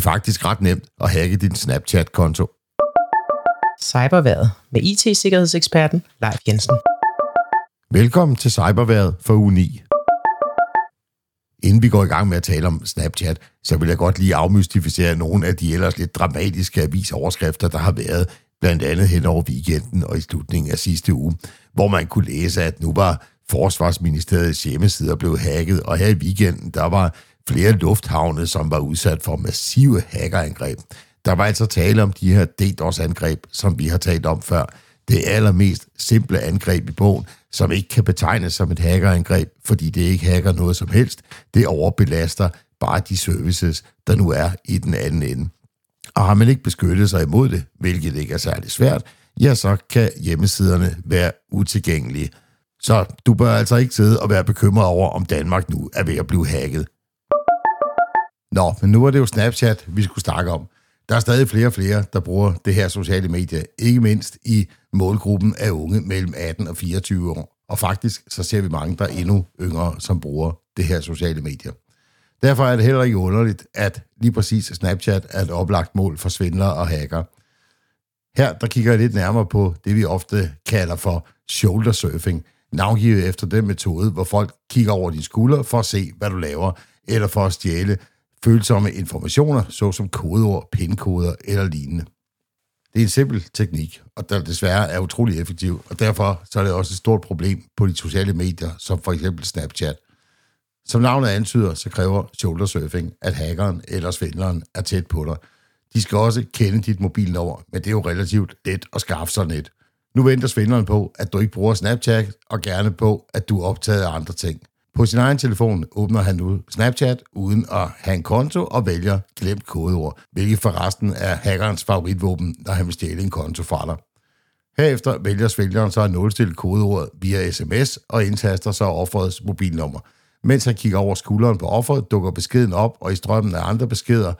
er faktisk ret nemt at hacke din Snapchat-konto. Cyberværet med IT-sikkerhedseksperten Leif Jensen. Velkommen til Cyberværet for uge 9. Inden vi går i gang med at tale om Snapchat, så vil jeg godt lige afmystificere nogle af de ellers lidt dramatiske avisoverskrifter, der har været blandt andet hen over weekenden og i slutningen af sidste uge, hvor man kunne læse, at nu var Forsvarsministeriets hjemmesider blevet hacket, og her i weekenden, der var flere lufthavne, som var udsat for massive hackerangreb. Der var altså tale om de her DDoS-angreb, som vi har talt om før. Det allermest simple angreb i bogen, som ikke kan betegnes som et hackerangreb, fordi det ikke hacker noget som helst. Det overbelaster bare de services, der nu er i den anden ende. Og har man ikke beskyttet sig imod det, hvilket ikke er særlig svært, ja, så kan hjemmesiderne være utilgængelige. Så du bør altså ikke sidde og være bekymret over, om Danmark nu er ved at blive hacket. Nå, men nu er det jo Snapchat, vi skulle snakke om. Der er stadig flere og flere, der bruger det her sociale medie, ikke mindst i målgruppen af unge mellem 18 og 24 år. Og faktisk så ser vi mange, der er endnu yngre, som bruger det her sociale medier. Derfor er det heller ikke underligt, at lige præcis Snapchat er et oplagt mål for svindlere og hacker. Her der kigger jeg lidt nærmere på det, vi ofte kalder for shoulder surfing, navngivet efter den metode, hvor folk kigger over dine skuldre for at se, hvad du laver, eller for at stjæle følsomme informationer, såsom kodeord, pindkoder eller lignende. Det er en simpel teknik, og der desværre er utrolig effektiv, og derfor så er det også et stort problem på de sociale medier, som for eksempel Snapchat. Som navnet antyder, så kræver shoulder surfing, at hackeren eller svindleren er tæt på dig. De skal også kende dit mobilnummer, men det er jo relativt let at skaffe sådan et. Nu venter svindleren på, at du ikke bruger Snapchat, og gerne på, at du er optaget af andre ting. På sin egen telefon åbner han nu Snapchat uden at have en konto og vælger glemt kodeord, hvilket forresten er hackerens favoritvåben, når han vil stjæle en konto fra dig. Herefter vælger svælgeren så at nulstille kodeordet via sms og indtaster så offerets mobilnummer. Mens han kigger over skulderen på offeret, dukker beskeden op, og i strømmen af andre beskeder,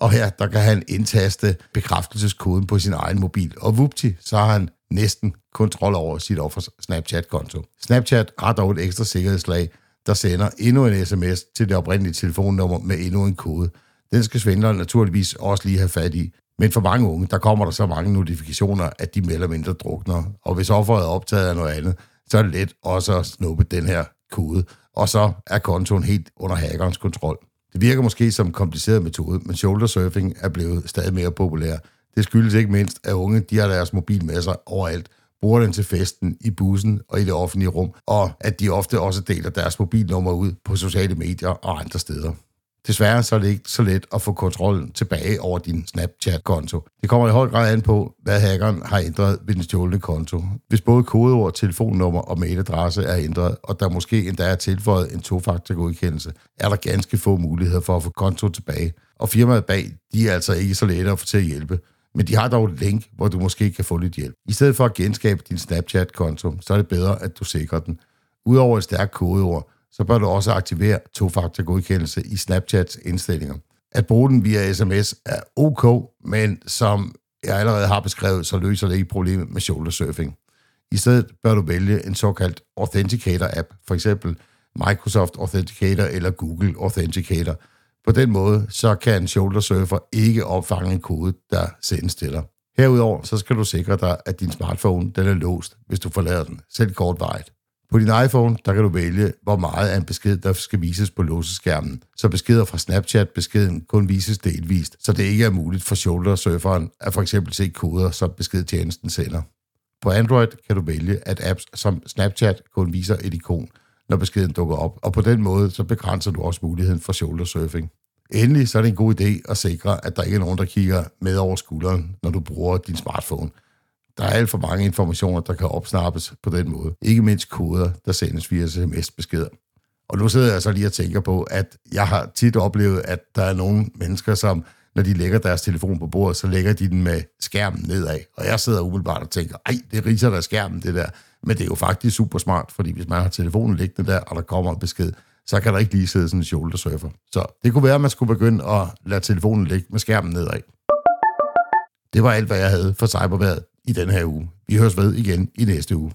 og her der kan han indtaste bekræftelseskoden på sin egen mobil. Og vupti, så har han næsten kontrol over sit offers Snapchat-konto. Snapchat har dog et ekstra sikkerhedslag, der sender endnu en sms til det oprindelige telefonnummer med endnu en kode. Den skal svindleren naturligvis også lige have fat i. Men for mange unge, der kommer der så mange notifikationer, at de mere eller mindre drukner. Og hvis offeret er optaget af noget andet, så er det let også at snuppe den her kode. Og så er kontoen helt under hackerens kontrol. Det virker måske som en kompliceret metode, men shoulder surfing er blevet stadig mere populær. Det skyldes ikke mindst, at unge de har deres mobil med sig overalt, bruger den til festen, i bussen og i det offentlige rum, og at de ofte også deler deres mobilnummer ud på sociale medier og andre steder. Desværre så er det ikke så let at få kontrollen tilbage over din Snapchat-konto. Det kommer i høj grad an på, hvad hackeren har ændret ved den stjålne konto. Hvis både kodeord, telefonnummer og mailadresse er ændret, og der måske endda er tilføjet en tofaktorgodkendelse, er der ganske få muligheder for at få konto tilbage. Og firmaet bag, de er altså ikke så lette at få til at hjælpe. Men de har dog et link, hvor du måske kan få lidt hjælp. I stedet for at genskabe din Snapchat-konto, så er det bedre, at du sikrer den. Udover et stærkt kodeord, så bør du også aktivere to-faktor-godkendelse i Snapchats indstillinger. At bruge den via sms er ok, men som jeg allerede har beskrevet, så løser det ikke problemet med shoulder surfing. I stedet bør du vælge en såkaldt Authenticator-app, for eksempel Microsoft Authenticator eller Google Authenticator. På den måde, så kan en shoulder surfer ikke opfange en kode, der sendes til dig. Herudover, så skal du sikre dig, at din smartphone den er låst, hvis du forlader den, selv kortvarigt. På din iPhone, der kan du vælge, hvor meget af en besked, der skal vises på låseskærmen, så beskeder fra Snapchat-beskeden kun vises delvist, så det ikke er muligt for shoulder-surferen at for eksempel se koder, som beskedtjenesten sender. På Android kan du vælge, at apps som Snapchat kun viser et ikon, når beskeden dukker op, og på den måde så begrænser du også muligheden for shoulder surfing. Endelig så er det en god idé at sikre, at der ikke er nogen, der kigger med over skulderen, når du bruger din smartphone. Der er alt for mange informationer, der kan opsnappes på den måde. Ikke mindst koder, der sendes via sms-beskeder. Og nu sidder jeg så lige og tænker på, at jeg har tit oplevet, at der er nogle mennesker, som når de lægger deres telefon på bordet, så lægger de den med skærmen nedad. Og jeg sidder umiddelbart og tænker, ej, det riser der skærmen, det der. Men det er jo faktisk super smart, fordi hvis man har telefonen liggende der, og der kommer en besked, så kan der ikke lige sidde sådan en shoulder surfer. Så det kunne være, at man skulle begynde at lade telefonen ligge med skærmen nedad. Det var alt, hvad jeg havde for cyberværet i den her uge. Vi høres ved igen i næste uge.